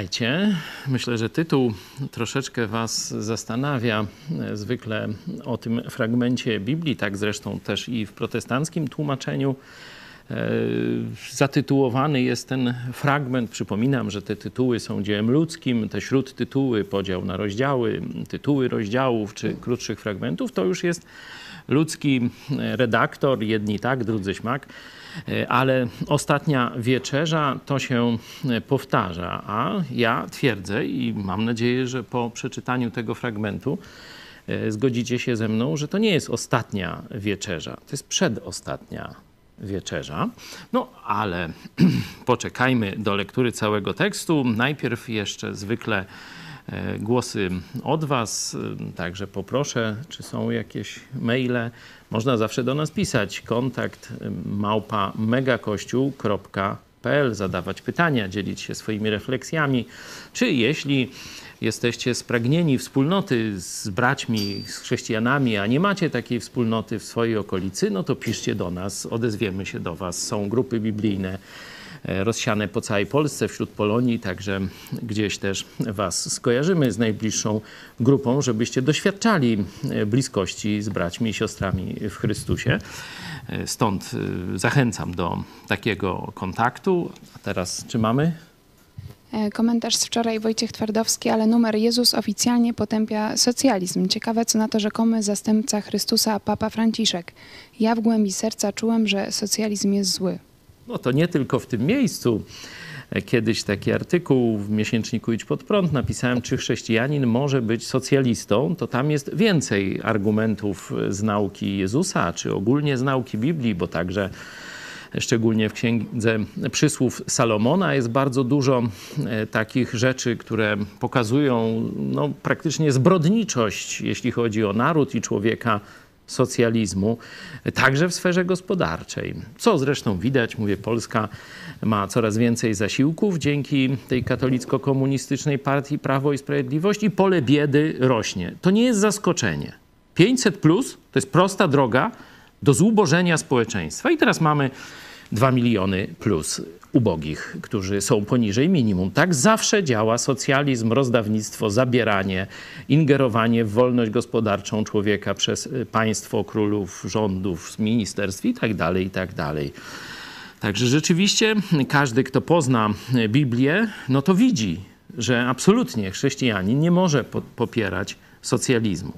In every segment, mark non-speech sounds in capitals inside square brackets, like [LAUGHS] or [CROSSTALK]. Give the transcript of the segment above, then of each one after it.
Witajcie. Myślę, że tytuł troszeczkę Was zastanawia. Zwykle o tym fragmencie Biblii, tak zresztą też i w protestanckim tłumaczeniu. E, zatytułowany jest ten fragment. Przypominam, że te tytuły są dziełem ludzkim. Te śródtytuły, podział na rozdziały, tytuły rozdziałów czy krótszych fragmentów, to już jest ludzki redaktor. Jedni tak, drudzy śmak ale ostatnia wieczerza to się e, powtarza, a ja twierdzę i mam nadzieję, że po przeczytaniu tego fragmentu e, zgodzicie się ze mną, że to nie jest ostatnia wieczerza, to jest przedostatnia wieczerza. No ale [CLEARS THROAT] poczekajmy do lektury całego tekstu. Najpierw jeszcze zwykle głosy od Was, także poproszę, czy są jakieś maile można zawsze do nas pisać. Kontakt małpa megakościół.pl, zadawać pytania, dzielić się swoimi refleksjami. Czy jeśli jesteście spragnieni wspólnoty z braćmi, z chrześcijanami, a nie macie takiej wspólnoty w swojej okolicy, no to piszcie do nas, odezwiemy się do Was. Są grupy biblijne E, rozsiane po całej Polsce, wśród Polonii, także gdzieś też Was skojarzymy z najbliższą grupą, żebyście doświadczali e, bliskości z braćmi i siostrami w Chrystusie. E, stąd zachęcam do takiego kontaktu. A teraz czy mamy? Komentarz z wczoraj Wojciech Twardowski, ale numer Jezus oficjalnie potępia socjalizm. Ciekawe, co na to rzekomy zastępca Chrystusa, Papa Franciszek. Ja w głębi serca czułem, że socjalizm jest zły. No to nie tylko w tym miejscu. Kiedyś taki artykuł w miesięczniku Idź Pod Prąd napisałem, czy chrześcijanin może być socjalistą, to tam jest więcej argumentów z nauki Jezusa, czy ogólnie z nauki Biblii, bo także szczególnie w księdze przysłów Salomona jest bardzo dużo e, takich rzeczy, które pokazują no, praktycznie zbrodniczość, jeśli chodzi o naród i człowieka socjalizmu, także w sferze gospodarczej. Co zresztą widać, mówię, Polska ma coraz więcej zasiłków dzięki tej katolicko-komunistycznej partii Prawo i Sprawiedliwość i pole biedy rośnie. To nie jest zaskoczenie. 500 plus to jest prosta droga do zubożenia społeczeństwa. I teraz mamy 2 miliony plus ubogich, którzy są poniżej minimum. Tak zawsze działa socjalizm, rozdawnictwo, zabieranie, ingerowanie w wolność gospodarczą człowieka przez y, państwo, królów, rządów, ministerstw itd., tak itd. Tak Także rzeczywiście każdy, kto pozna Biblię, no to widzi, że absolutnie chrześcijanin nie może popierać socjalizmu.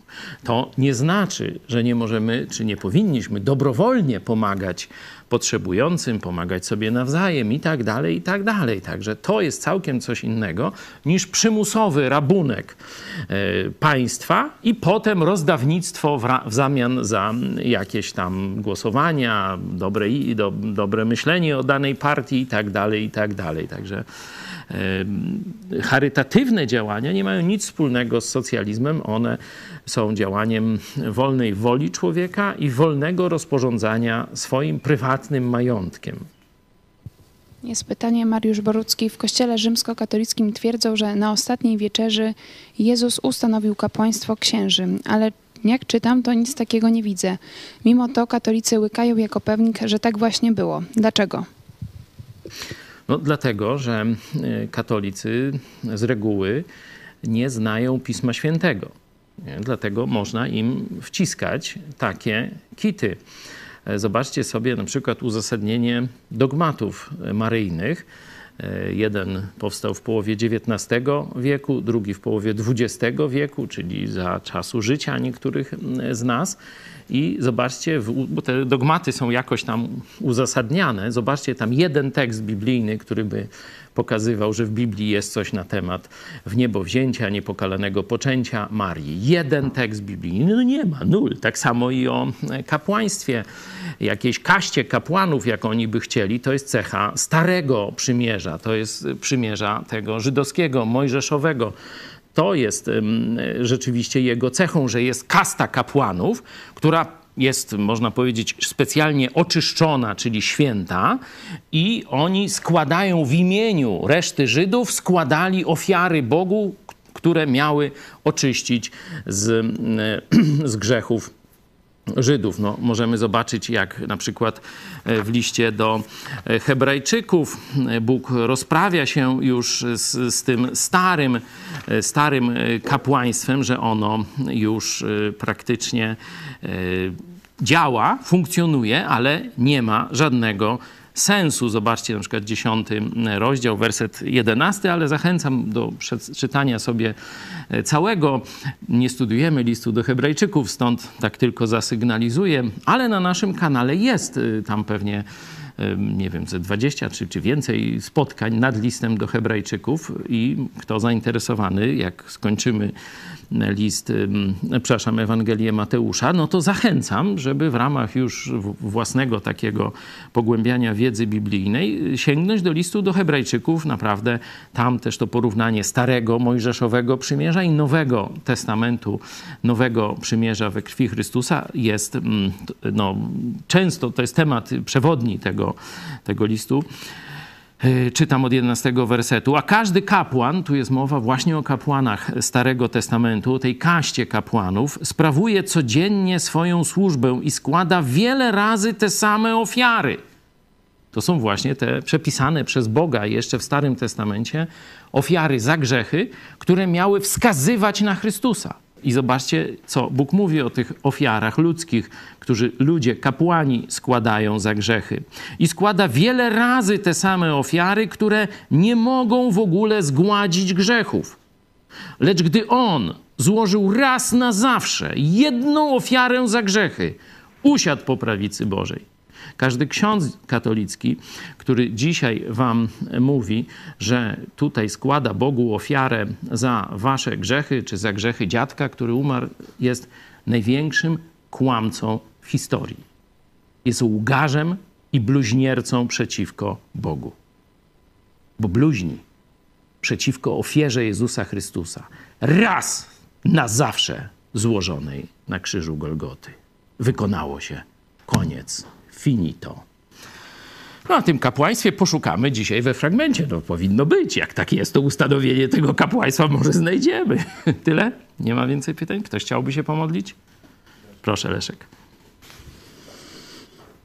To nie znaczy, że nie możemy, czy nie powinniśmy dobrowolnie pomagać potrzebującym, pomagać sobie nawzajem i tak dalej, i tak dalej. Także to jest całkiem coś innego niż przymusowy rabunek e, państwa i potem rozdawnictwo w, zamian za jakieś tam głosowania, dobre, do, dobre myślenie o danej partii i tak dalej, i tak dalej. Także charytatywne działania nie mają nic wspólnego z socjalizmem. One są działaniem wolnej woli człowieka i wolnego rozporządzania swoim prywatnym majątkiem. Jest pytanie Mariusz Borucki. W kościele rzymskokatolickim twierdzą, że na ostatniej wieczerzy Jezus ustanowił kapłaństwo księży, ale jak czytam, to nic takiego nie widzę. Mimo to katolicy łykają jako pewnik, że tak właśnie było. Dlaczego? No, dlatego, że e, katolicy z reguły nie znają Pisma Świętego. Dlatego można im wciskać takie kity. E, zobaczcie sobie na przykład uzasadnienie dogmatów maryjnych. E, jeden powstał w połowie XIX wieku, drugi w połowie XX wieku, czyli za czasu życia niektórych z nas. I zobaczcie, bo te dogmaty są jakoś tam uzasadniane. Zobaczcie tam jeden tekst biblijny, który by pokazywał, że w Biblii jest coś na temat w niebo wzięcia, niepokalanego poczęcia Marii. Jeden tekst biblijny, no nie ma, nul. Tak samo i o kapłaństwie. Jakiejś kaście kapłanów, jak oni by chcieli, to jest cecha starego przymierza, to jest przymierza tego żydowskiego, mojżeszowego to jest rzeczywiście jego cechą, że jest kasta kapłanów, która jest, można powiedzieć, specjalnie oczyszczona, czyli święta, i oni składają w imieniu reszty Żydów, składali ofiary Bogu, które miały oczyścić z, [CLEARS THROAT] z grzechów Żydów. No, możemy zobaczyć, jak na przykład w liście do Hebrajczyków Bóg rozprawia się już z, z tym starym, starym kapłaństwem, że ono już praktycznie działa, funkcjonuje, ale nie ma żadnego sensu. Zobaczcie na przykład dziesiąty rozdział, werset jedenasty, ale zachęcam do przeczytania sobie całego. Nie studujemy listu do Hebrajczyków, stąd tak tylko zasygnalizuję, ale na naszym kanale jest e, tam pewnie nie wiem, ze 20 czy, czy więcej spotkań nad listem do Hebrajczyków i kto zainteresowany, jak skończymy list, przepraszam, Ewangelię Mateusza, no to zachęcam, żeby w ramach już własnego takiego pogłębiania wiedzy biblijnej sięgnąć do listu do Hebrajczyków. Naprawdę tam też to porównanie starego Mojżeszowego przymierza i nowego testamentu, nowego przymierza we krwi Chrystusa jest, no, często to jest temat przewodni tego, tego listu. E, czytam od 11 wersetu. A każdy kapłan, tu jest mowa właśnie o kapłanach Starego Testamentu, tej kaście kapłanów, sprawuje codziennie swoją służbę i składa wiele razy te same ofiary. To są właśnie te przepisane przez Boga jeszcze w Starym Testamencie ofiary za grzechy, które miały wskazywać na Chrystusa. I zobaczcie, co Bóg mówi o tych ofiarach ludzkich, którzy ludzie, kapłani składają za grzechy. I składa wiele razy te same ofiary, które nie mogą w ogóle zgładzić grzechów. Lecz gdy On złożył raz na zawsze jedną ofiarę za grzechy, usiadł po prawicy Bożej każdy ksiądz katolicki, który dzisiaj wam mówi, że tutaj składa Bogu ofiarę za wasze grzechy, czy za grzechy dziadka, który umarł, jest największym kłamcą w historii. Jest łgarzem i bluźniercą przeciwko Bogu. Bo bluźni przeciwko ofierze Jezusa Chrystusa. Raz na zawsze złożonej na krzyżu Golgoty. Wykonało się. Koniec finito. No, a tym kapłaństwie poszukamy dzisiaj we fragmencie. No, powinno być. Jak tak jest, to ustanowienie tego kapłaństwa może znajdziemy. [LAUGHS] Tyle? Nie ma więcej pytań? Ktoś chciałby się pomodlić? Proszę, Leszek.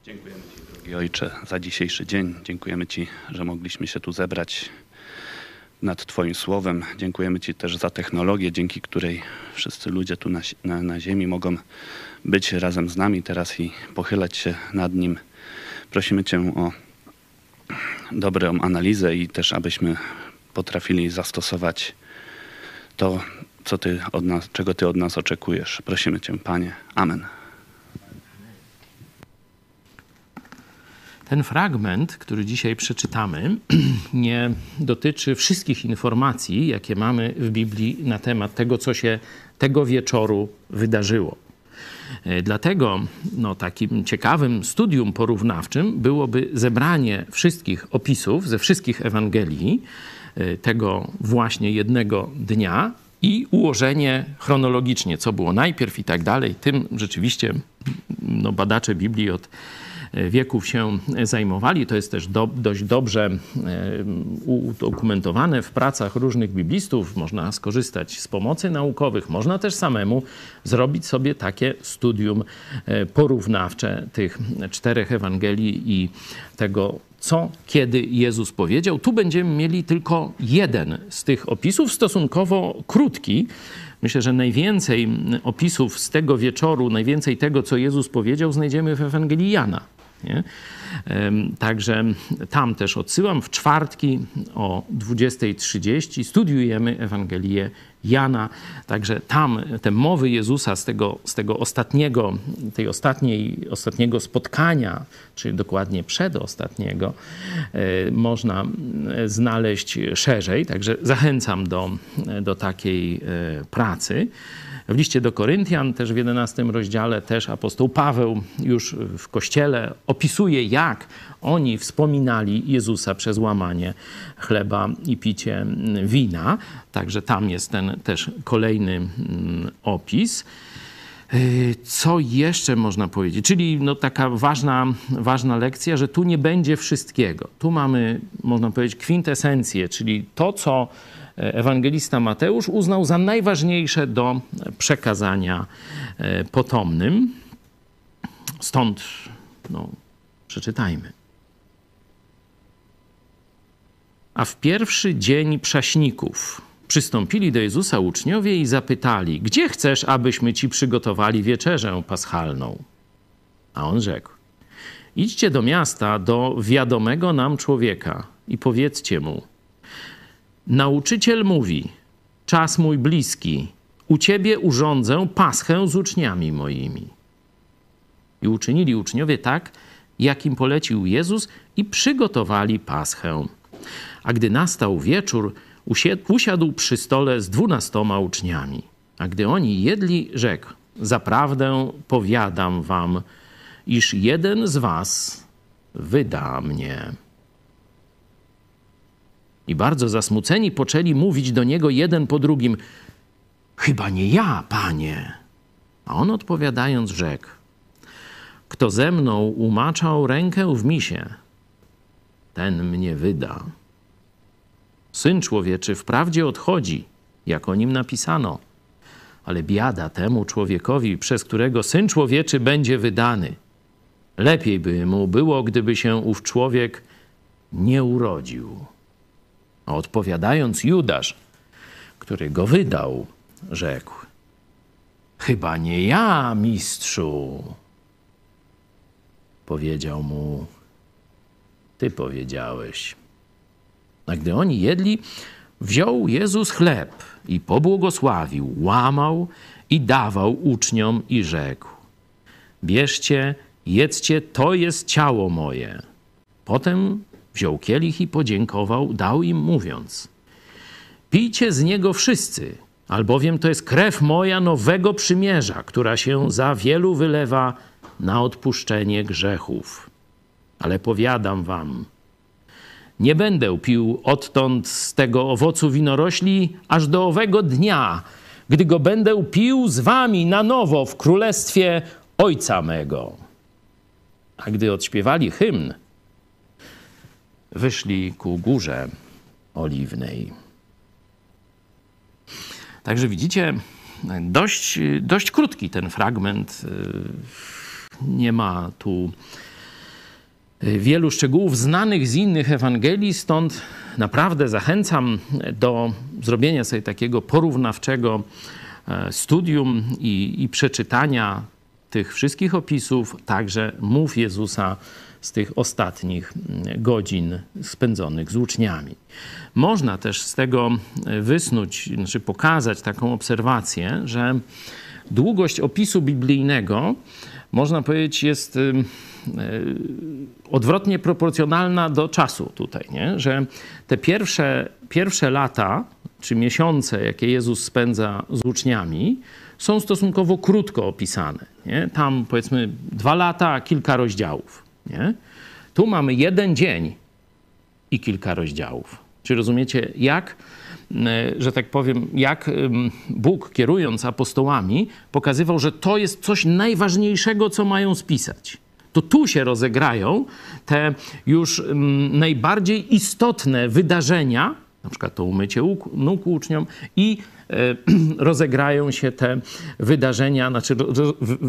Dziękujemy Ci, drogi Ojcze, za dzisiejszy dzień. Dziękujemy Ci, że mogliśmy się tu zebrać nad Twoim słowem. Dziękujemy Ci też za technologię, dzięki której wszyscy ludzie tu na, na, na ziemi mogą być razem z nami teraz i pochylać się nad nim. Prosimy Cię o dobrą analizę i też abyśmy potrafili zastosować to, co ty od nas, czego Ty od nas oczekujesz. Prosimy Cię, Panie. Amen. Ten fragment, który dzisiaj przeczytamy, [CLEARS THROAT] nie dotyczy wszystkich informacji, jakie mamy w Biblii na temat tego, co się tego wieczoru wydarzyło. E, dlatego no, takim ciekawym studium porównawczym byłoby zebranie wszystkich opisów ze wszystkich Ewangelii e, tego właśnie jednego dnia i ułożenie chronologicznie, co było najpierw i tak dalej. Tym rzeczywiście no, badacze Biblii od wieków się zajmowali. To jest też do, dość dobrze e, udokumentowane w pracach różnych biblistów. Można skorzystać z pomocy naukowych, można też samemu zrobić sobie takie studium e, porównawcze tych czterech Ewangelii i tego, co kiedy Jezus powiedział. Tu będziemy mieli tylko jeden z tych opisów, stosunkowo krótki. Myślę, że najwięcej opisów z tego wieczoru, najwięcej tego, co Jezus powiedział, znajdziemy w Ewangelii Jana. Nie? Także tam też odsyłam. W czwartki o 20.30 studiujemy Ewangelię Jana. Także tam te mowy Jezusa z tego, z tego ostatniego, tej ostatniej, ostatniego spotkania, czy dokładnie przedostatniego, e, można znaleźć szerzej. Także zachęcam do, do takiej e, pracy. W liście do Koryntian, też w 11 rozdziale, też apostoł Paweł już w kościele opisuje, jak oni wspominali Jezusa przez łamanie chleba i picie wina. Także tam jest ten też kolejny mm, opis. Y, co jeszcze można powiedzieć? Czyli no, taka ważna, ważna lekcja, że tu nie będzie wszystkiego. Tu mamy, można powiedzieć, kwintesencję, czyli to, co ewangelista Mateusz uznał za najważniejsze do przekazania e, potomnym. Stąd, no, przeczytajmy. A w pierwszy dzień prześników przystąpili do Jezusa uczniowie i zapytali: Gdzie chcesz, abyśmy ci przygotowali wieczerzę paschalną? A on rzekł: Idźcie do miasta, do wiadomego nam człowieka i powiedzcie mu: Nauczyciel mówi: Czas mój bliski, u ciebie urządzę paschę z uczniami moimi. I uczynili uczniowie tak, jak im polecił Jezus, i przygotowali paschę. A gdy nastał wieczór, usiadł przy stole z dwunastoma uczniami. A gdy oni jedli, rzekł: Zaprawdę powiadam wam, iż jeden z was wyda mnie. I bardzo zasmuceni poczęli mówić do niego jeden po drugim: Chyba nie ja, panie. A on odpowiadając, rzekł: Kto ze mną umaczał rękę w misie, ten mnie wyda. Syn człowieczy wprawdzie odchodzi, jak o nim napisano, ale biada temu człowiekowi, przez którego syn człowieczy będzie wydany. Lepiej by mu było, gdyby się ów człowiek nie urodził. A odpowiadając Judasz, który go wydał, rzekł: Chyba nie ja, mistrzu. Powiedział mu: Ty powiedziałeś. A gdy oni jedli, wziął Jezus chleb i pobłogosławił, łamał i dawał uczniom i rzekł: Bierzcie, jedzcie, to jest ciało moje. Potem wziął kielich i podziękował, dał im, mówiąc: Pijcie z niego wszyscy, albowiem to jest krew moja nowego przymierza, która się za wielu wylewa na odpuszczenie grzechów. Ale powiadam wam, nie będę pił odtąd z tego owocu winorośli aż do owego dnia, gdy go będę pił z wami na nowo w królestwie Ojca mego. A gdy odśpiewali hymn, wyszli ku górze oliwnej. Także widzicie, dość, dość krótki ten fragment. Nie ma tu wielu szczegółów znanych z innych Ewangelii, stąd naprawdę zachęcam do zrobienia sobie takiego porównawczego e, studium i, i przeczytania tych wszystkich opisów, także mów Jezusa z tych ostatnich mm, godzin spędzonych z uczniami. Można też z tego wysnuć, znaczy pokazać taką obserwację, że długość opisu biblijnego, można powiedzieć, jest y, odwrotnie proporcjonalna do czasu tutaj, nie? że te pierwsze, pierwsze lata czy miesiące, jakie Jezus spędza z uczniami, są stosunkowo krótko opisane. Nie? Tam powiedzmy dwa lata, kilka rozdziałów. Nie? Tu mamy jeden dzień i kilka rozdziałów. Czy rozumiecie, jak, e, że tak powiem, jak Bóg kierując apostołami pokazywał, że to jest coś najważniejszego, co mają spisać. To tu się rozegrają te już najbardziej istotne wydarzenia, na przykład to umycie nóg uczniom i [CLEARS THROAT] rozegrają się te wydarzenia, znaczy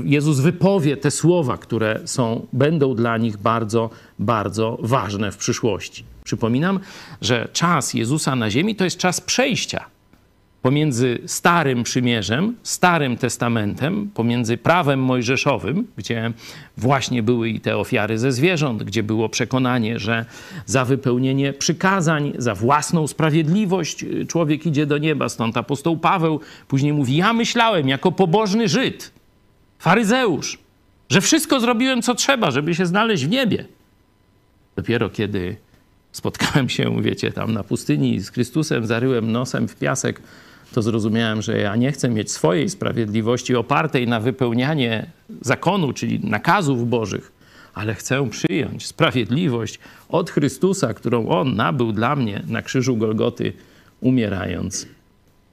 Jezus wypowie te słowa, które są, będą dla nich bardzo, bardzo ważne w przyszłości. Przypominam, że czas Jezusa na ziemi to jest czas przejścia pomiędzy Starym Przymierzem, Starym Testamentem, pomiędzy prawem mojżeszowym, gdzie właśnie były i te ofiary ze zwierząt, gdzie było przekonanie, że za wypełnienie przykazań, za własną sprawiedliwość y, człowiek idzie do nieba. Stąd apostoł Paweł później mówi: Ja myślałem jako pobożny Żyd, faryzeusz, że wszystko zrobiłem, co trzeba, żeby się znaleźć w niebie. Dopiero kiedy spotkałem się, wiecie, tam na pustyni z Chrystusem, zaryłem nosem w piasek, to zrozumiałem, że ja nie chcę mieć swojej sprawiedliwości opartej na wypełnianie zakonu, czyli nakazów Bożych, ale chcę przyjąć sprawiedliwość od Chrystusa, którą On nabył dla mnie na krzyżu Golgoty, umierając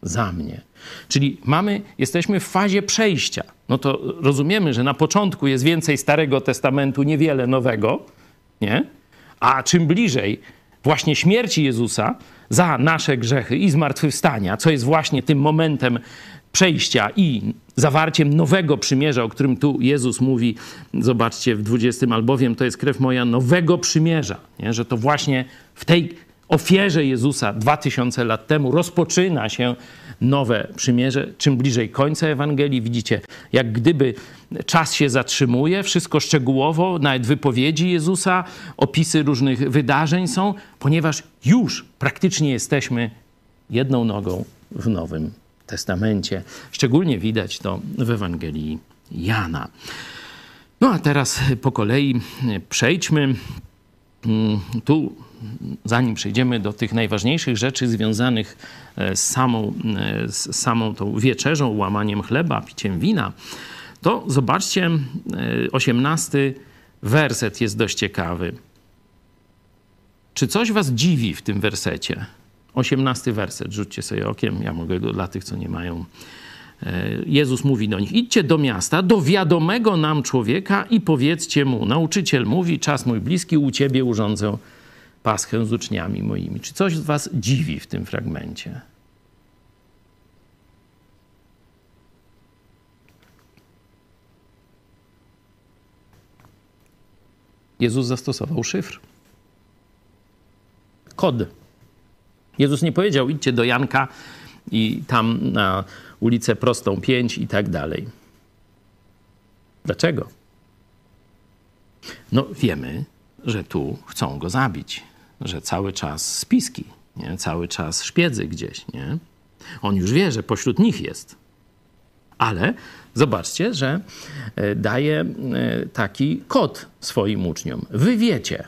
za mnie. Czyli mamy, jesteśmy w fazie przejścia. No to rozumiemy, że na początku jest więcej Starego Testamentu, niewiele nowego, nie? A czym bliżej właśnie śmierci Jezusa za nasze grzechy i zmartwychwstania, co jest właśnie tym momentem przejścia i zawarciem nowego przymierza, o którym tu Jezus mówi, zobaczcie w 20, albowiem to jest krew moja nowego przymierza, nie? że to właśnie w tej ofierze Jezusa 2000 lat temu rozpoczyna się nowe przymierze. Czym bliżej końca Ewangelii, widzicie, jak gdyby czas się zatrzymuje, wszystko szczegółowo, nawet wypowiedzi Jezusa, opisy różnych wydarzeń są, ponieważ już praktycznie jesteśmy jedną nogą w Nowym Testamencie. Szczególnie widać to w Ewangelii Jana. No a teraz po kolei przejdźmy mm, tu zanim przejdziemy do tych najważniejszych rzeczy związanych e, z samą, e, z samą tą wieczerzą, łamaniem chleba, piciem wina, to zobaczcie, e, osiemnasty werset jest dość ciekawy. Czy coś was dziwi w tym wersecie? Osiemnasty werset, rzućcie sobie okiem, ja mogę go dla tych, co nie mają. Jezus mówi do nich: Idźcie do miasta, do wiadomego nam człowieka i powiedzcie mu: Nauczyciel mówi, czas mój bliski, u ciebie urządzę paschę z uczniami moimi. Czy coś was dziwi w tym fragmencie? Jezus zastosował szyfr. Kod. Jezus nie powiedział, idźcie do Janka i tam na ulicę Prostą 5 i tak dalej. Dlaczego? No wiemy, że tu chcą go zabić że cały czas spiski, nie? cały czas szpiedzy gdzieś. Nie? On już wie, że pośród nich jest. Ale zobaczcie, że e, daje e, taki kod swoim uczniom. Wy wiecie,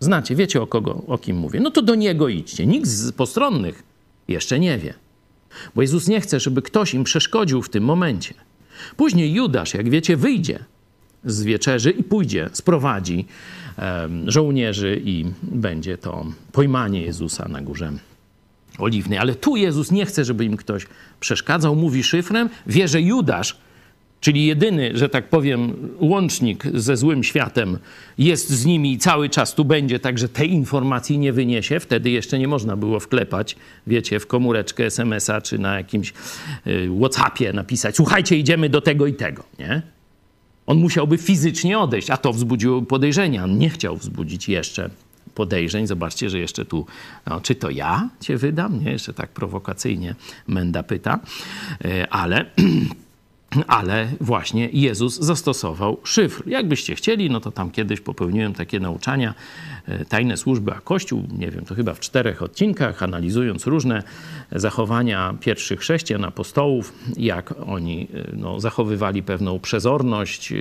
znacie, wiecie o kogo, o kim mówię. No to do niego idźcie. Nikt z postronnych jeszcze nie wie. Bo Jezus nie chce, żeby ktoś im przeszkodził w tym momencie. Później Judasz, jak wiecie, wyjdzie z wieczerzy i pójdzie, sprowadzi żołnierzy i będzie to pojmanie Jezusa na górze oliwnej. Ale tu Jezus nie chce, żeby im ktoś przeszkadzał, mówi szyfrem, wie, że Judasz, czyli jedyny, że tak powiem, łącznik ze złym światem, jest z nimi i cały czas tu będzie, także tej informacji nie wyniesie. Wtedy jeszcze nie można było wklepać, wiecie, w komóreczkę SMS-a czy na jakimś y, WhatsAppie napisać: Słuchajcie, idziemy do tego i tego, nie? On musiałby fizycznie odejść, a to wzbudziło podejrzenia. On nie chciał wzbudzić jeszcze podejrzeń. Zobaczcie, że jeszcze tu, no, czy to ja cię wydam? Nie, jeszcze tak prowokacyjnie Menda pyta, e, ale [CLEARS THROAT] ale właśnie Jezus zastosował szyfr. Jakbyście chcieli, no to tam kiedyś popełniłem takie nauczania, e, tajne służby a Kościół, nie wiem, to chyba w czterech odcinkach, analizując różne zachowania pierwszych chrześcijan, apostołów, jak oni e, no, zachowywali pewną przezorność, e,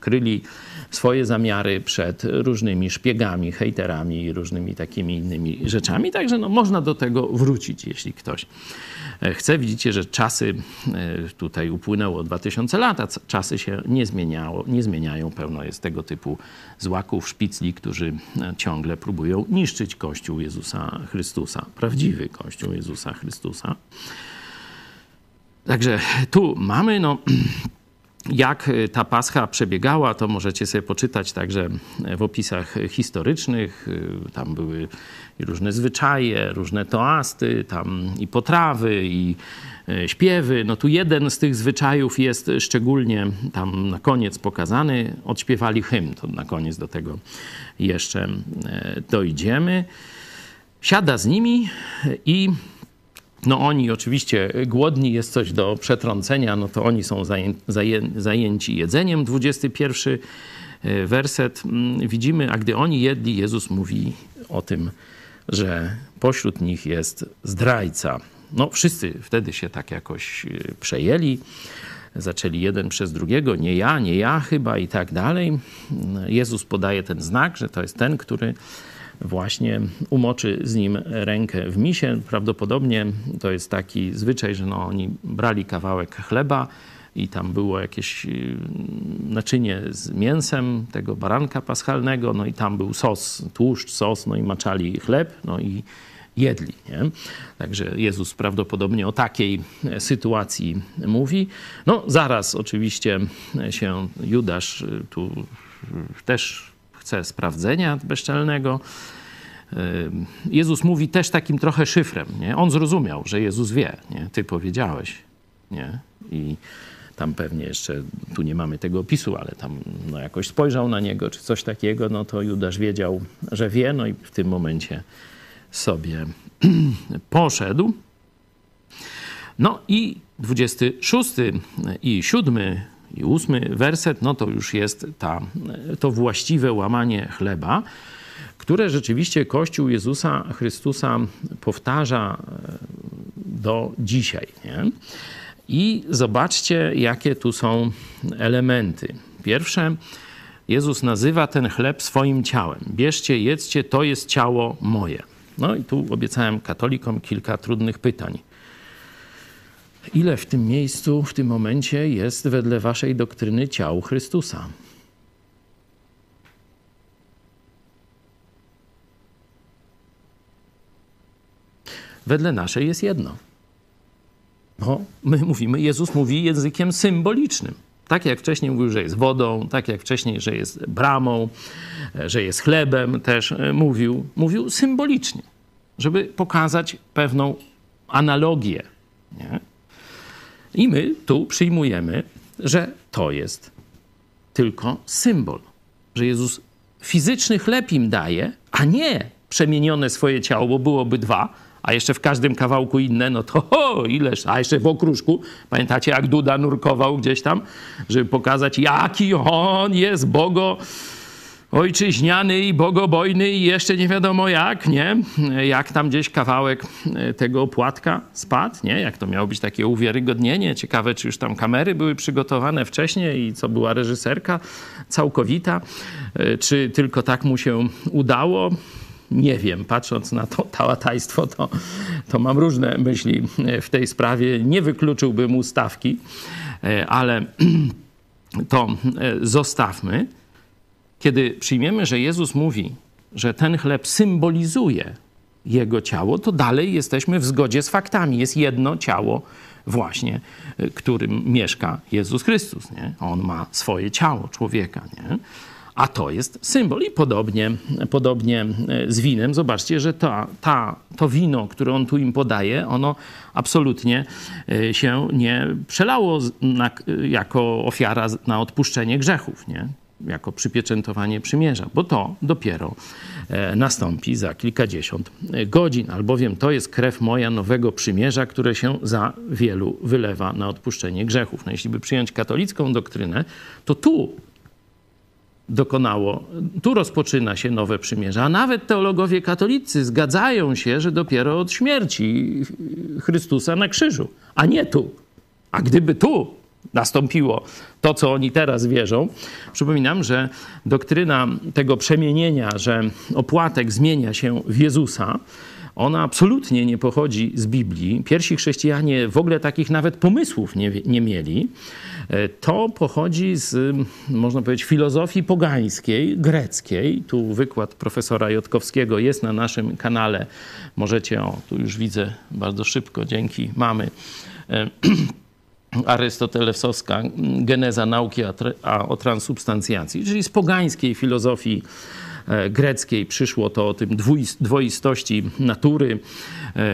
kryli swoje zamiary przed różnymi szpiegami, hejterami i różnymi takimi innymi rzeczami. Także no, można do tego wrócić, jeśli ktoś chce. Widzicie, że czasy tutaj upłynęły upłynęło 2000 lat, a czasy się nie, zmieniało, nie zmieniają. Pełno jest tego typu złaków, szpicli, którzy e, ciągle próbują niszczyć Kościół Jezusa Chrystusa, prawdziwy Kościół Jezusa Chrystusa. Także tu mamy, no, [CLEARS THROAT] jak ta pascha przebiegała, to możecie sobie poczytać także w opisach historycznych. Tam były różne zwyczaje, różne toasty, tam i potrawy, i E, śpiewy. No tu jeden z tych zwyczajów jest szczególnie tam na koniec pokazany. Odśpiewali hymn, to na koniec do tego jeszcze e, dojdziemy. Siada z nimi i no oni oczywiście głodni, jest coś do przetrącenia, no to oni są zajęci jedzeniem. 21 e, werset mm, widzimy, a gdy oni jedli, Jezus mówi o tym, że pośród nich jest zdrajca. No, wszyscy wtedy się tak jakoś y, przejęli. Zaczęli jeden przez drugiego, nie ja, nie ja chyba i tak dalej. Jezus podaje ten znak, że to jest ten, który właśnie umoczy z nim rękę w misie. Prawdopodobnie to jest taki zwyczaj, że no, oni brali kawałek chleba i tam było jakieś y, naczynie z mięsem tego baranka paschalnego, no i tam był sos, tłuszcz, sos, no i maczali chleb, no i jedli. Nie? Także Jezus prawdopodobnie o takiej e, sytuacji mówi. No zaraz oczywiście się Judasz e, tu też chce sprawdzenia bezczelnego. Jezus mówi też takim trochę szyfrem. Nie? On zrozumiał, że Jezus wie. Nie? Ty powiedziałeś. Nie? I tam pewnie jeszcze, tu nie mamy tego opisu, ale tam no, jakoś spojrzał na niego, czy coś takiego, no to Judasz wiedział, że wie, no i w tym momencie sobie [CLEARS THROAT] poszedł. No i 26 i 7 i 8 werset, no to już jest ta, to właściwe łamanie chleba, które rzeczywiście Kościół Jezusa Chrystusa powtarza e, do dzisiaj. Nie? I zobaczcie, jakie tu są elementy. Pierwsze, Jezus nazywa ten chleb swoim ciałem. Bierzcie, jedzcie, to jest ciało moje. No i tu obiecałem katolikom kilka trudnych pytań. Ile w tym miejscu, w tym momencie jest wedle waszej doktryny ciał Chrystusa? Wedle naszej jest jedno. No, my mówimy, Jezus mówi językiem symbolicznym. Tak jak wcześniej mówił, że jest wodą, tak jak wcześniej, że jest bramą, że jest chlebem, też e, mówił, mówił symbolicznie, żeby pokazać pewną analogię. Nie? I my tu przyjmujemy, że to jest tylko symbol, że Jezus fizyczny chleb im daje, a nie przemienione swoje ciało, bo byłoby dwa, a jeszcze w każdym kawałku inne, no to ho, ileż, a jeszcze w okruszku. Pamiętacie, jak Duda nurkował gdzieś tam, żeby pokazać, jaki on jest bogo ojczyźniany i bogobojny i jeszcze nie wiadomo jak, nie? Jak tam gdzieś kawałek e, tego opłatka spadł, nie? Jak to miało być takie uwiarygodnienie. Ciekawe, czy już tam kamery były przygotowane wcześniej i co była reżyserka całkowita, e, czy tylko tak mu się udało nie wiem, patrząc na to tałatajstwo, to, to mam różne myśli w tej sprawie. Nie wykluczyłbym ustawki, e, ale [CLEARS THROAT] to e, zostawmy. Kiedy przyjmiemy, że Jezus mówi, że ten chleb symbolizuje jego ciało, to dalej jesteśmy w zgodzie z faktami. Jest jedno ciało właśnie, e, którym mieszka Jezus Chrystus. Nie? On ma swoje ciało człowieka. Nie? A to jest symbol. I podobnie, podobnie e, z winem. Zobaczcie, że ta, ta, to wino, które on tu im podaje, ono absolutnie e, się nie przelało na, jako ofiara na odpuszczenie grzechów, nie? jako przypieczętowanie przymierza, bo to dopiero e, nastąpi za kilkadziesiąt godzin, albowiem to jest krew moja nowego przymierza, które się za wielu wylewa na odpuszczenie grzechów. No, jeśli by przyjąć katolicką doktrynę, to tu dokonało. Tu rozpoczyna się nowe przymierze. A nawet teologowie katolicy zgadzają się, że dopiero od śmierci Chrystusa na krzyżu, a nie tu. A gdyby tu nastąpiło to, co oni teraz wierzą, przypominam, że doktryna tego przemienienia, że opłatek zmienia się w Jezusa, ona absolutnie nie pochodzi z Biblii. Pierwsi chrześcijanie w ogóle takich nawet pomysłów nie, nie mieli. E, to pochodzi z, można powiedzieć, filozofii pogańskiej, greckiej. Tu wykład profesora Jotkowskiego jest na naszym kanale. Możecie, o, tu już widzę bardzo szybko, dzięki mamy. E, [CLEARS THROAT] Arystotelesowska geneza nauki o transubstancjacji, czyli z pogańskiej filozofii greckiej. Przyszło to o tym dwoistości natury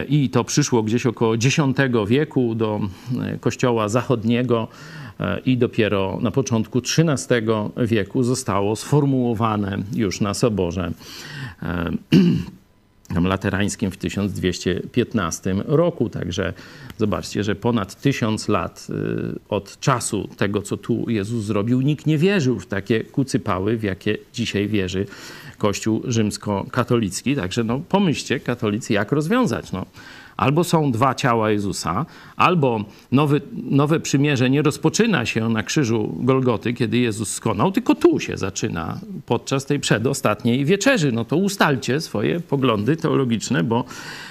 i to przyszło gdzieś około X wieku do kościoła zachodniego E, i dopiero na początku XIII wieku zostało sformułowane już na soborze [CLEARS THROAT] e, laterańskim w 1215 roku. Także zobaczcie, że ponad tysiąc lat e, od czasu tego, co tu Jezus zrobił, nikt nie wierzył w takie kucypały, w jakie dzisiaj wierzy Kościół rzymskokatolicki. Także no, pomyślcie, katolicy, jak rozwiązać. No, Albo są dwa ciała Jezusa, albo nowy, nowe przymierze nie rozpoczyna się na krzyżu Golgoty, kiedy Jezus skonał, tylko tu się zaczyna podczas tej przedostatniej wieczerzy. No to ustalcie swoje poglądy teologiczne, bo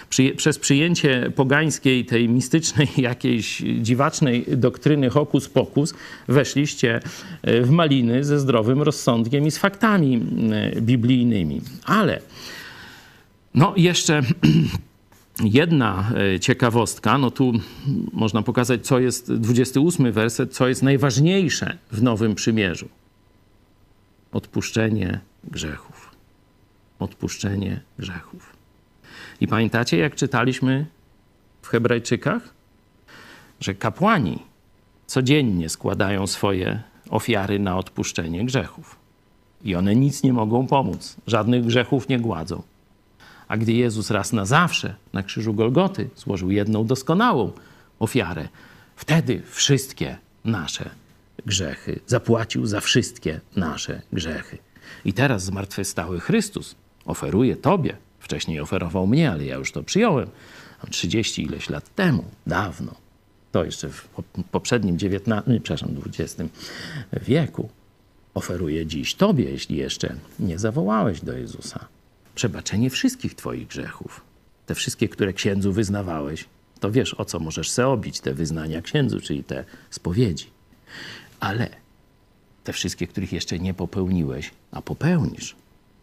przy, przez przyjęcie pogańskiej, tej mistycznej, [LAUGHS] jakiejś dziwacznej doktryny hokus pokus weszliście e, w maliny ze zdrowym rozsądkiem i z faktami e, biblijnymi. Ale no jeszcze [CLEARS THROAT] Jedna e, ciekawostka, no tu można pokazać, co jest 28 werset, co jest najważniejsze w Nowym Przymierzu. Odpuszczenie grzechów. odpuszczenie grzechów. I pamiętacie, jak czytaliśmy w Hebrajczykach, że kapłani codziennie składają swoje ofiary na odpuszczenie grzechów. I one nic nie mogą pomóc, żadnych grzechów nie gładzą. A gdy Jezus raz na zawsze na krzyżu Golgoty złożył jedną doskonałą ofiarę, wtedy wszystkie nasze grzechy zapłacił za wszystkie nasze grzechy. I teraz zmartwychwstały Chrystus. Oferuje Tobie, wcześniej oferował mnie, ale ja już to przyjąłem, 30 ileś lat temu, dawno, to jeszcze w poprzednim XIX, przepraszam, XX wieku, oferuje dziś Tobie, jeśli jeszcze nie zawołałeś do Jezusa, przebaczenie wszystkich Twoich grzechów. Te wszystkie, które księdzu wyznawałeś, to wiesz, o co możesz se obić te wyznania księdzu, czyli te spowiedzi. Ale te wszystkie, których jeszcze nie popełniłeś, a popełnisz,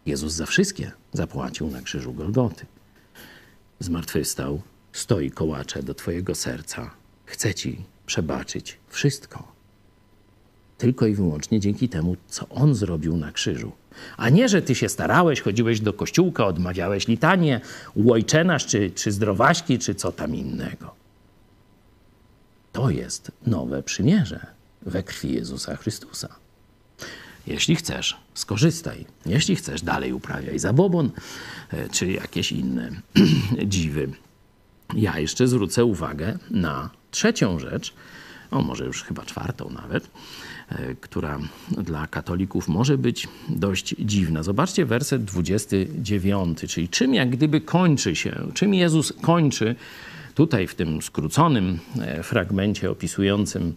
Jezus za wszystkie zapłacił na krzyżu Golgoty. Zmartwychwstał, stoi kołacze do Twojego serca. Chce Ci przebaczyć wszystko. Tylko i wyłącznie dzięki temu, co On zrobił na krzyżu. A nie, że Ty się starałeś, chodziłeś do kościółka, odmawiałeś litanie, łojczenasz, czy, czy zdrowaśki, czy co tam innego. To jest nowe przymierze we krwi Jezusa Chrystusa. Jeśli chcesz, skorzystaj. Jeśli chcesz, dalej uprawiaj zabobon e, czy jakieś inne [CLEARS THROAT] dziwy. Ja jeszcze zwrócę uwagę na trzecią rzecz, o może już chyba czwartą nawet, która dla katolików może być dość dziwna. Zobaczcie werset 29, czyli czym jak gdyby kończy się, czym Jezus kończy tutaj w tym skróconym e, fragmencie opisującym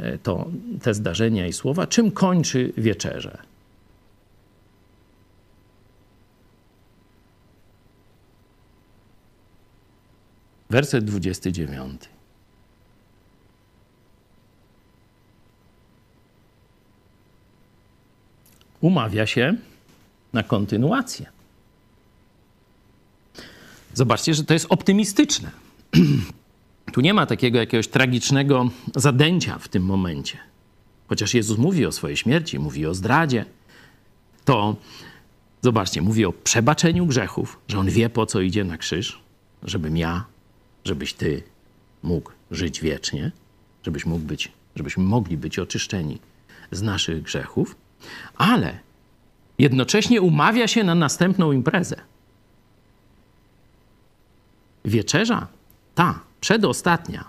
E, to, te zdarzenia i słowa, czym kończy wieczerze. Werset 29. Umawia się na kontynuację. Zobaczcie, że to jest optymistyczne. [CLEARS THROAT] Tu nie ma takiego jakiegoś tragicznego zadęcia w tym momencie. Chociaż Jezus mówi o swojej śmierci, mówi o zdradzie, to zobaczcie, mówi o przebaczeniu grzechów, że On wie po co idzie na krzyż, żebym ja, żebyś ty mógł żyć wiecznie, żebyś mógł być, żebyśmy mogli być oczyszczeni z naszych grzechów, ale jednocześnie umawia się na następną imprezę. Wieczerza ta przedostatnia,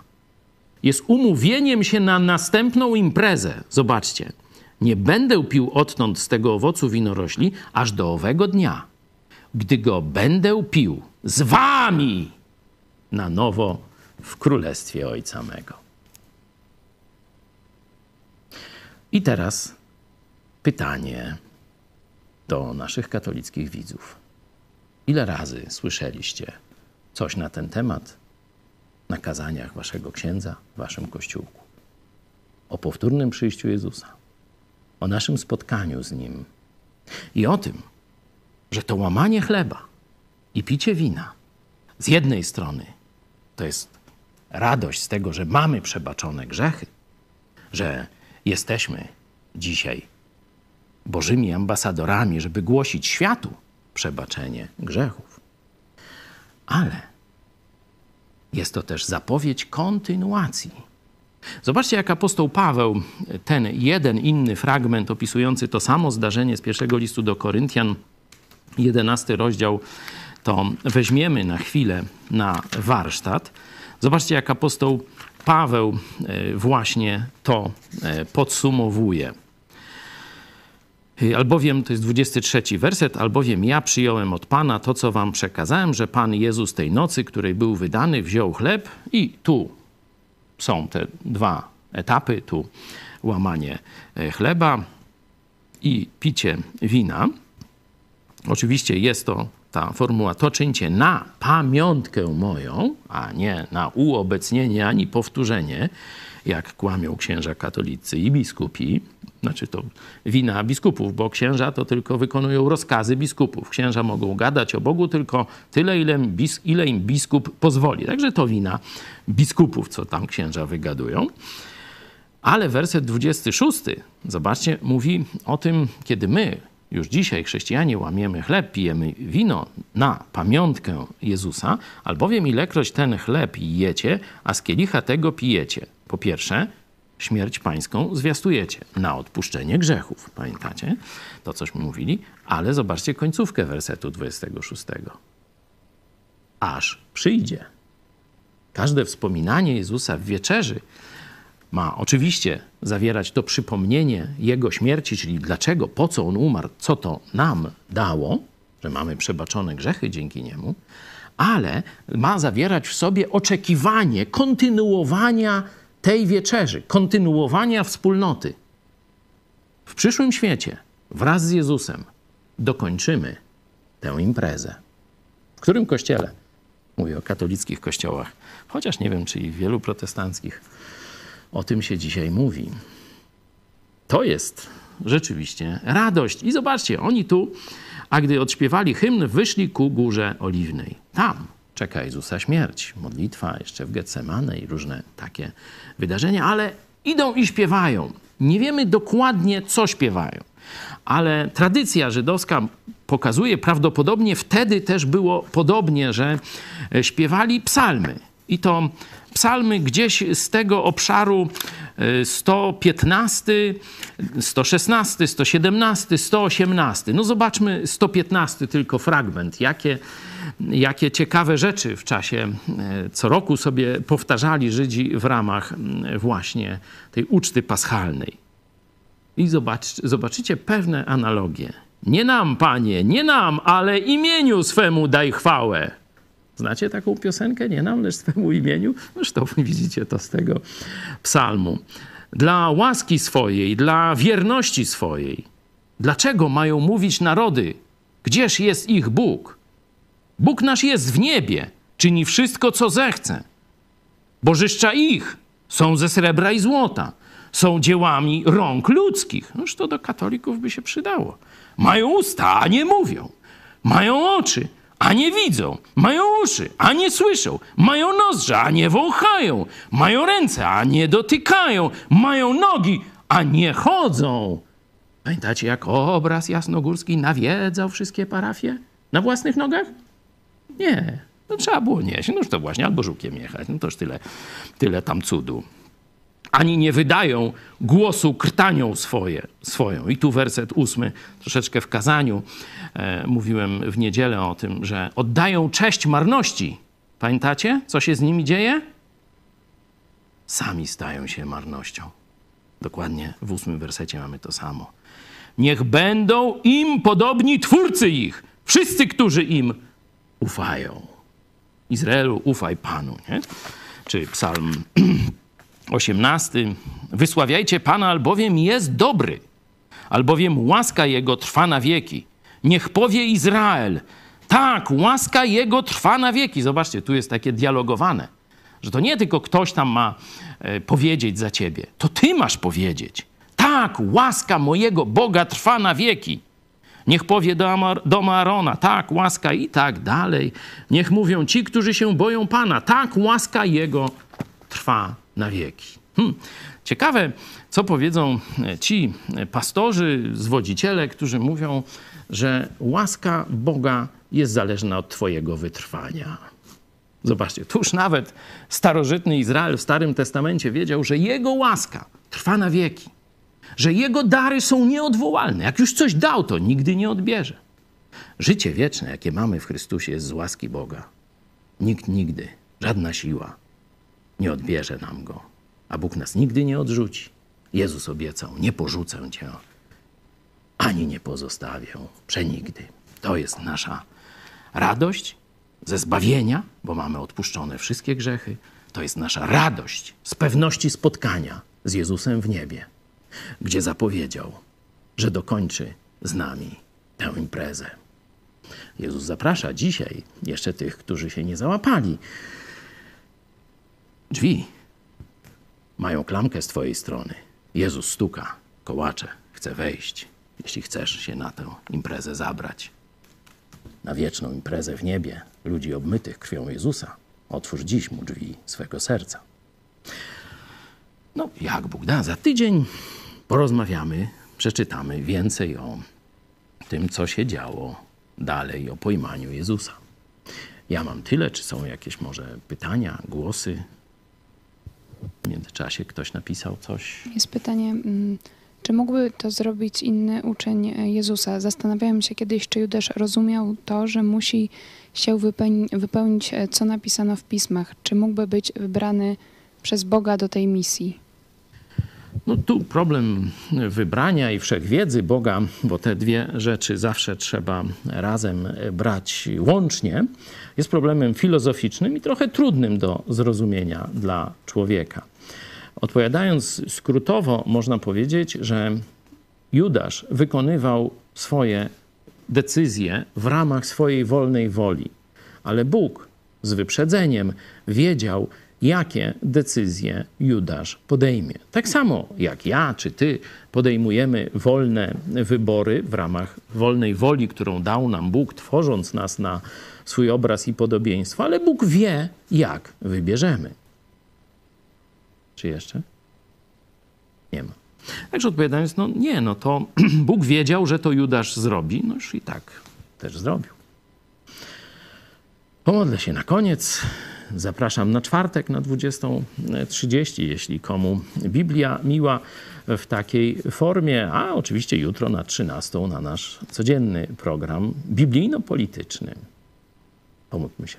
jest umówieniem się na następną imprezę. Zobaczcie, nie będę pił odtąd z tego owocu winorośli aż do owego dnia, gdy go będę pił z wami na nowo w królestwie Ojca mego. I teraz pytanie do naszych katolickich widzów. Ile razy słyszeliście coś na ten temat na kazaniach waszego księdza, w waszym kościółku. O powtórnym przyjściu Jezusa, o naszym spotkaniu z Nim i o tym, że to łamanie chleba i picie wina z jednej strony to jest radość z tego, że mamy przebaczone grzechy, że jesteśmy dzisiaj Bożymi ambasadorami, żeby głosić światu przebaczenie grzechów. Ale jest to też zapowiedź kontynuacji. Zobaczcie, jak apostoł Paweł, ten jeden inny fragment opisujący to samo zdarzenie z pierwszego listu do Koryntian, jedenasty rozdział, to weźmiemy na chwilę na warsztat. Zobaczcie, jak apostoł Paweł e, właśnie to e, podsumowuje. Y, albowiem, to jest 23 werset, albowiem ja przyjąłem od Pana to, co wam przekazałem, że Pan Jezus tej nocy, której był wydany, wziął chleb i tu są te dwa etapy, tu łamanie e, chleba i picie wina. Oczywiście jest to ta formuła, to czyńcie na pamiątkę moją, a nie na uobecnienie ani powtórzenie, jak kłamią księża katolicy i biskupi. Znaczy to wina biskupów, bo księża to tylko wykonują rozkazy biskupów. Księża mogą gadać o Bogu tylko tyle, ile, bis, ile im biskup pozwoli. Także to wina biskupów, co tam księża wygadują. Ale werset 26, zobaczcie, mówi o tym, kiedy my już dzisiaj chrześcijanie łamiemy chleb, pijemy wino na pamiątkę Jezusa, albowiem ilekroć ten chleb jecie, a z kielicha tego pijecie. Po pierwsze, śmierć pańską zwiastujecie na odpuszczenie grzechów. Pamiętacie? To cośmy mówili. Ale zobaczcie końcówkę wersetu 26. Aż przyjdzie. Każde wspominanie Jezusa w wieczerzy ma oczywiście zawierać to przypomnienie Jego śmierci, czyli dlaczego, po co On umarł, co to nam dało, że mamy przebaczone grzechy dzięki Niemu, ale ma zawierać w sobie oczekiwanie kontynuowania tej wieczerzy, kontynuowania wspólnoty. W przyszłym świecie, wraz z Jezusem, dokończymy tę imprezę. W którym kościele? Mówię o katolickich kościołach, chociaż nie wiem, czy i wielu protestanckich o tym się dzisiaj mówi. To jest rzeczywiście radość. I zobaczcie, oni tu, a gdy odśpiewali hymn, wyszli ku górze oliwnej. Tam czeka Jezusa śmierć, modlitwa jeszcze w Getsemane i różne takie wydarzenia, ale idą i śpiewają. Nie wiemy dokładnie, co śpiewają, ale tradycja żydowska pokazuje, prawdopodobnie wtedy też było podobnie, że śpiewali psalmy. I to psalmy gdzieś z tego obszaru 115, 116, 117, 118. No zobaczmy 115 tylko fragment, jakie, jakie ciekawe rzeczy w czasie e, co roku sobie powtarzali Żydzi w ramach właśnie tej uczty paschalnej. I zobacz, zobaczycie pewne analogie. Nie nam, panie, nie nam, ale imieniu swemu daj chwałę. Znacie taką piosenkę? Nie nam, lecz swemu imieniu? Zresztą [LAUGHS] widzicie to z tego psalmu. Dla łaski swojej, dla wierności swojej. Dlaczego mają mówić narody? Gdzież jest ich Bóg? Bóg nasz jest w niebie, czyni wszystko, co zechce. Bożyszcza ich są ze srebra i złota, są dziełami rąk ludzkich. Noż to do katolików by się przydało. Mają usta, a nie mówią. Mają oczy, a nie widzą, mają uszy, a nie słyszą, mają nozdrza, a nie wąchają, mają ręce, a nie dotykają, mają nogi, a nie chodzą. Pamiętacie, jak obraz jasnogórski nawiedzał wszystkie parafie? Na własnych nogach? Nie. No, trzeba było nieść. Noż to właśnie, albo żukiem jechać. No toż tyle, tyle tam cudu ani nie wydają głosu krtanią swoje, swoją. I tu werset ósmy, troszeczkę w kazaniu e, mówiłem w niedzielę o tym, że oddają cześć marności. Pamiętacie, co się z nimi dzieje? Sami stają się marnością. Dokładnie w ósmym wersecie mamy to samo. Niech będą im podobni twórcy ich, wszyscy, którzy im ufają. Izraelu, ufaj Panu. Nie? Czy psalm [CLEARS THROAT] 18. Wysławiajcie Pana, albowiem jest dobry, albowiem łaska Jego trwa na wieki. Niech powie Izrael, tak, łaska Jego trwa na wieki. Zobaczcie, tu jest takie dialogowane, że to nie tylko ktoś tam ma e, powiedzieć za ciebie, to ty masz powiedzieć. Tak, łaska mojego Boga trwa na wieki. Niech powie do, Amar, do Marona, tak, łaska i tak dalej. Niech mówią ci, którzy się boją Pana, tak, łaska Jego trwa na wieki. Hmm. Ciekawe, co powiedzą e, ci pastorzy, zwodziciele, którzy mówią, że łaska Boga jest zależna od Twojego wytrwania. Zobaczcie, tuż nawet starożytny Izrael w Starym Testamencie wiedział, że Jego łaska trwa na wieki, że Jego dary są nieodwołalne. Jak już coś dał, to nigdy nie odbierze. Życie wieczne, jakie mamy w Chrystusie, jest z łaski Boga. Nikt nigdy, żadna siła, nie odbierze nam go, a Bóg nas nigdy nie odrzuci. Jezus obiecał: Nie porzucę cię, ani nie pozostawię przenigdy. To jest nasza radość ze zbawienia, bo mamy odpuszczone wszystkie grzechy. To jest nasza radość z pewności spotkania z Jezusem w niebie, gdzie zapowiedział, że dokończy z nami tę imprezę. Jezus zaprasza dzisiaj jeszcze tych, którzy się nie załapali Drzwi mają klamkę z twojej strony. Jezus stuka, kołacze, chce wejść, jeśli chcesz się na tę imprezę zabrać. Na wieczną imprezę w niebie ludzi obmytych krwią Jezusa. Otwórz dziś mu drzwi swego serca. No, jak Bóg da, za tydzień porozmawiamy, przeczytamy więcej o tym, co się działo dalej o pojmaniu Jezusa. Ja mam tyle, czy są jakieś może pytania, głosy? W międzyczasie ktoś napisał coś. Jest pytanie, mm, czy mógłby to zrobić inny uczeń Jezusa? Zastanawiałem się kiedyś, czy Judasz rozumiał to, że musi się wypełni, wypełnić, e, co napisano w pismach. Czy mógłby być wybrany przez Boga do tej misji? No tu problem wybrania i wszechwiedzy Boga, bo te dwie rzeczy zawsze trzeba razem brać łącznie, jest problemem filozoficznym i trochę trudnym do zrozumienia dla człowieka. Odpowiadając skrótowo, można powiedzieć, że Judasz wykonywał swoje decyzje w ramach swojej wolnej woli, ale Bóg z wyprzedzeniem wiedział, jakie decyzje Judasz podejmie. Tak samo jak ja czy ty podejmujemy wolne wybory w ramach wolnej woli, którą dał nam Bóg, tworząc nas na swój obraz i podobieństwo, ale Bóg wie, jak wybierzemy. Czy jeszcze? Nie ma. Także odpowiadając, no nie, no to [CLEARS THROAT] Bóg wiedział, że to Judasz zrobi, no już i tak też zrobił. Pomodlę się na koniec. Zapraszam na czwartek na 20.30, jeśli komu Biblia miła w takiej formie, a oczywiście jutro na 13 na nasz codzienny program biblijno-polityczny. Pomódlmy się.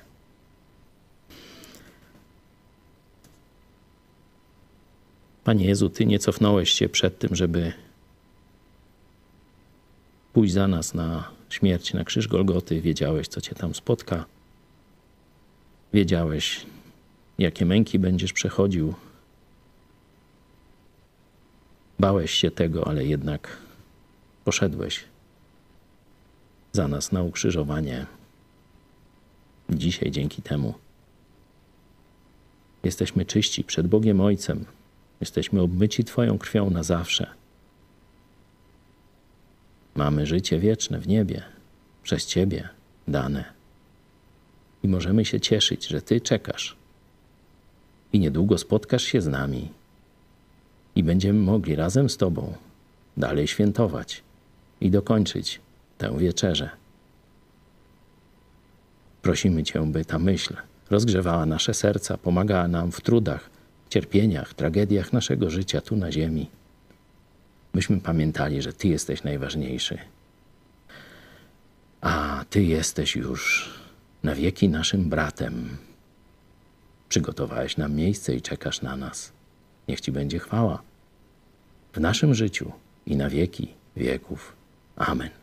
Panie Jezu, Ty nie cofnąłeś się przed tym, żeby pójść za nas na śmierć, na krzyż Golgoty. Wiedziałeś, co Cię tam spotka. Wiedziałeś, jakie męki będziesz przechodził. Bałeś się tego, ale jednak poszedłeś za nas na ukrzyżowanie. Dzisiaj dzięki temu jesteśmy czyści przed Bogiem Ojcem. Jesteśmy obmyci Twoją krwią na zawsze. Mamy życie wieczne w niebie, przez Ciebie dane. I możemy się cieszyć, że Ty czekasz. I niedługo spotkasz się z nami. I będziemy mogli razem z Tobą dalej świętować i dokończyć tę wieczerzę. Prosimy Cię, by ta myśl rozgrzewała nasze serca, pomagała nam w trudach, cierpieniach, tragediach naszego życia tu na ziemi. Byśmy pamiętali, że Ty jesteś najważniejszy. A Ty jesteś już na wieki naszym bratem. Przygotowałeś nam miejsce i czekasz na nas. Niech Ci będzie chwała w naszym życiu i na wieki wieków. Amen.